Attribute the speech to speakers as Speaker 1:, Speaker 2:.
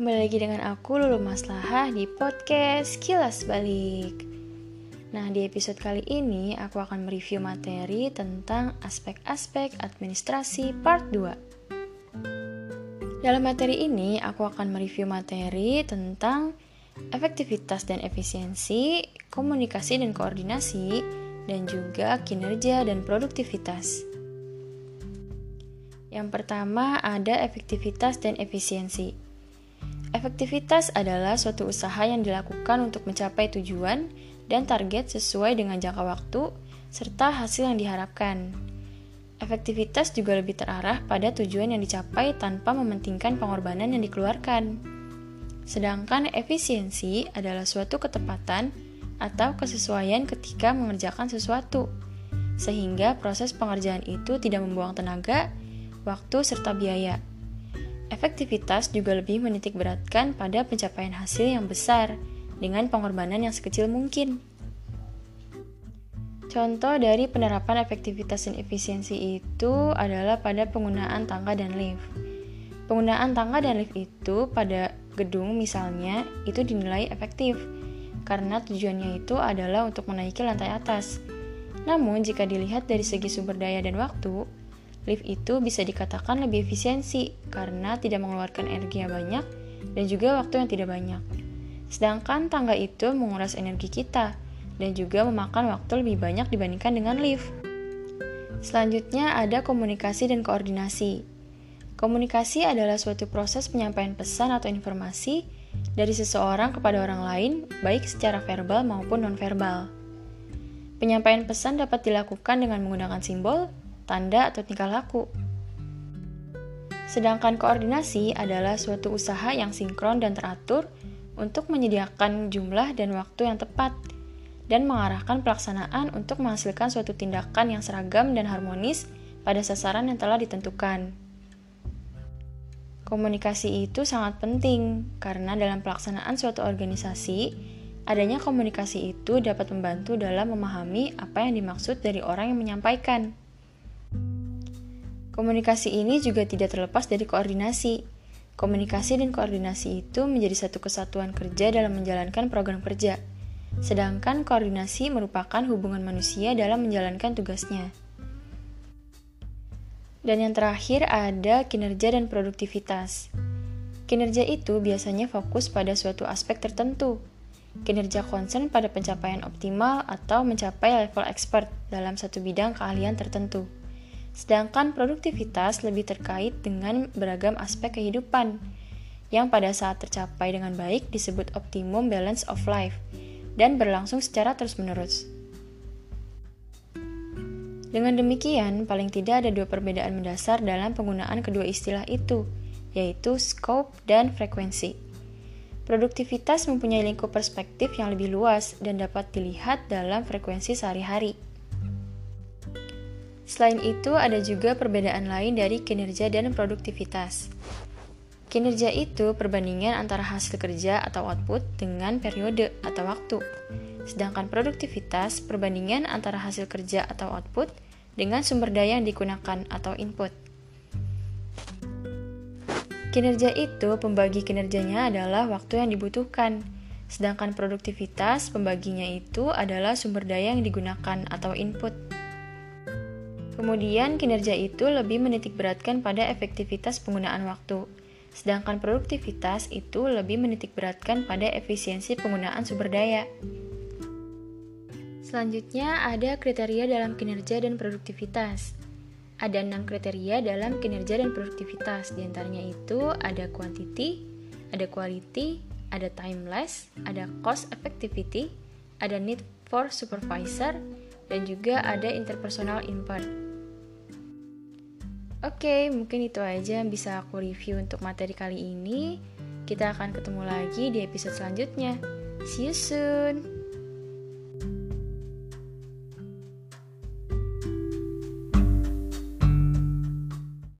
Speaker 1: lagi dengan aku Lulu Maslahah di podcast Kilas Balik. Nah, di episode kali ini aku akan mereview materi tentang aspek-aspek administrasi part 2. Dalam materi ini, aku akan mereview materi tentang efektivitas dan efisiensi, komunikasi dan koordinasi, dan juga kinerja dan produktivitas. Yang pertama ada efektivitas dan efisiensi. Efektivitas adalah suatu usaha yang dilakukan untuk mencapai tujuan dan target sesuai dengan jangka waktu serta hasil yang diharapkan. Efektivitas juga lebih terarah pada tujuan yang dicapai tanpa mementingkan pengorbanan yang dikeluarkan. Sedangkan efisiensi adalah suatu ketepatan atau kesesuaian ketika mengerjakan sesuatu, sehingga proses pengerjaan itu tidak membuang tenaga, waktu, serta biaya. Efektivitas juga lebih menitik beratkan pada pencapaian hasil yang besar dengan pengorbanan yang sekecil mungkin. Contoh dari penerapan efektivitas dan efisiensi itu adalah pada penggunaan tangga dan lift. Penggunaan tangga dan lift itu pada gedung misalnya itu dinilai efektif karena tujuannya itu adalah untuk menaiki lantai atas. Namun jika dilihat dari segi sumber daya dan waktu, Lift itu bisa dikatakan lebih efisiensi karena tidak mengeluarkan energi yang banyak dan juga waktu yang tidak banyak. Sedangkan tangga itu menguras energi kita dan juga memakan waktu lebih banyak dibandingkan dengan lift. Selanjutnya ada komunikasi dan koordinasi. Komunikasi adalah suatu proses penyampaian pesan atau informasi dari seseorang kepada orang lain, baik secara verbal maupun nonverbal. Penyampaian pesan dapat dilakukan dengan menggunakan simbol, tanda, atau tingkah laku. Sedangkan koordinasi adalah suatu usaha yang sinkron dan teratur untuk menyediakan jumlah dan waktu yang tepat dan mengarahkan pelaksanaan untuk menghasilkan suatu tindakan yang seragam dan harmonis pada sasaran yang telah ditentukan. Komunikasi itu sangat penting karena dalam pelaksanaan suatu organisasi, adanya komunikasi itu dapat membantu dalam memahami apa yang dimaksud dari orang yang menyampaikan. Komunikasi ini juga tidak terlepas dari koordinasi. Komunikasi dan koordinasi itu menjadi satu kesatuan kerja dalam menjalankan program kerja, sedangkan koordinasi merupakan hubungan manusia dalam menjalankan tugasnya. Dan yang terakhir ada kinerja dan produktivitas. Kinerja itu biasanya fokus pada suatu aspek tertentu. Kinerja concern pada pencapaian optimal atau mencapai level expert dalam satu bidang keahlian tertentu. Sedangkan produktivitas lebih terkait dengan beragam aspek kehidupan yang pada saat tercapai dengan baik disebut optimum balance of life dan berlangsung secara terus-menerus. Dengan demikian, paling tidak ada dua perbedaan mendasar dalam penggunaan kedua istilah itu, yaitu scope dan frekuensi. Produktivitas mempunyai lingkup perspektif yang lebih luas dan dapat dilihat dalam frekuensi sehari-hari. Selain itu, ada juga perbedaan lain dari kinerja dan produktivitas. Kinerja itu perbandingan antara hasil kerja atau output dengan periode atau waktu. Sedangkan produktivitas perbandingan antara hasil kerja atau output dengan sumber daya yang digunakan atau input. Kinerja itu pembagi kinerjanya adalah waktu yang dibutuhkan, sedangkan produktivitas pembaginya itu adalah sumber daya yang digunakan atau input. Kemudian, kinerja itu lebih menitik beratkan pada efektivitas penggunaan waktu, sedangkan produktivitas itu lebih menitik beratkan pada efisiensi penggunaan sumber daya. Selanjutnya, ada kriteria dalam kinerja dan produktivitas. Ada enam kriteria dalam kinerja dan produktivitas, di antaranya itu ada quantity, ada quality, ada timeless, ada cost effectivity, ada need for supervisor, dan juga ada interpersonal impact. Oke, mungkin itu aja yang bisa aku review untuk materi kali ini. Kita akan ketemu lagi di episode selanjutnya. See you soon!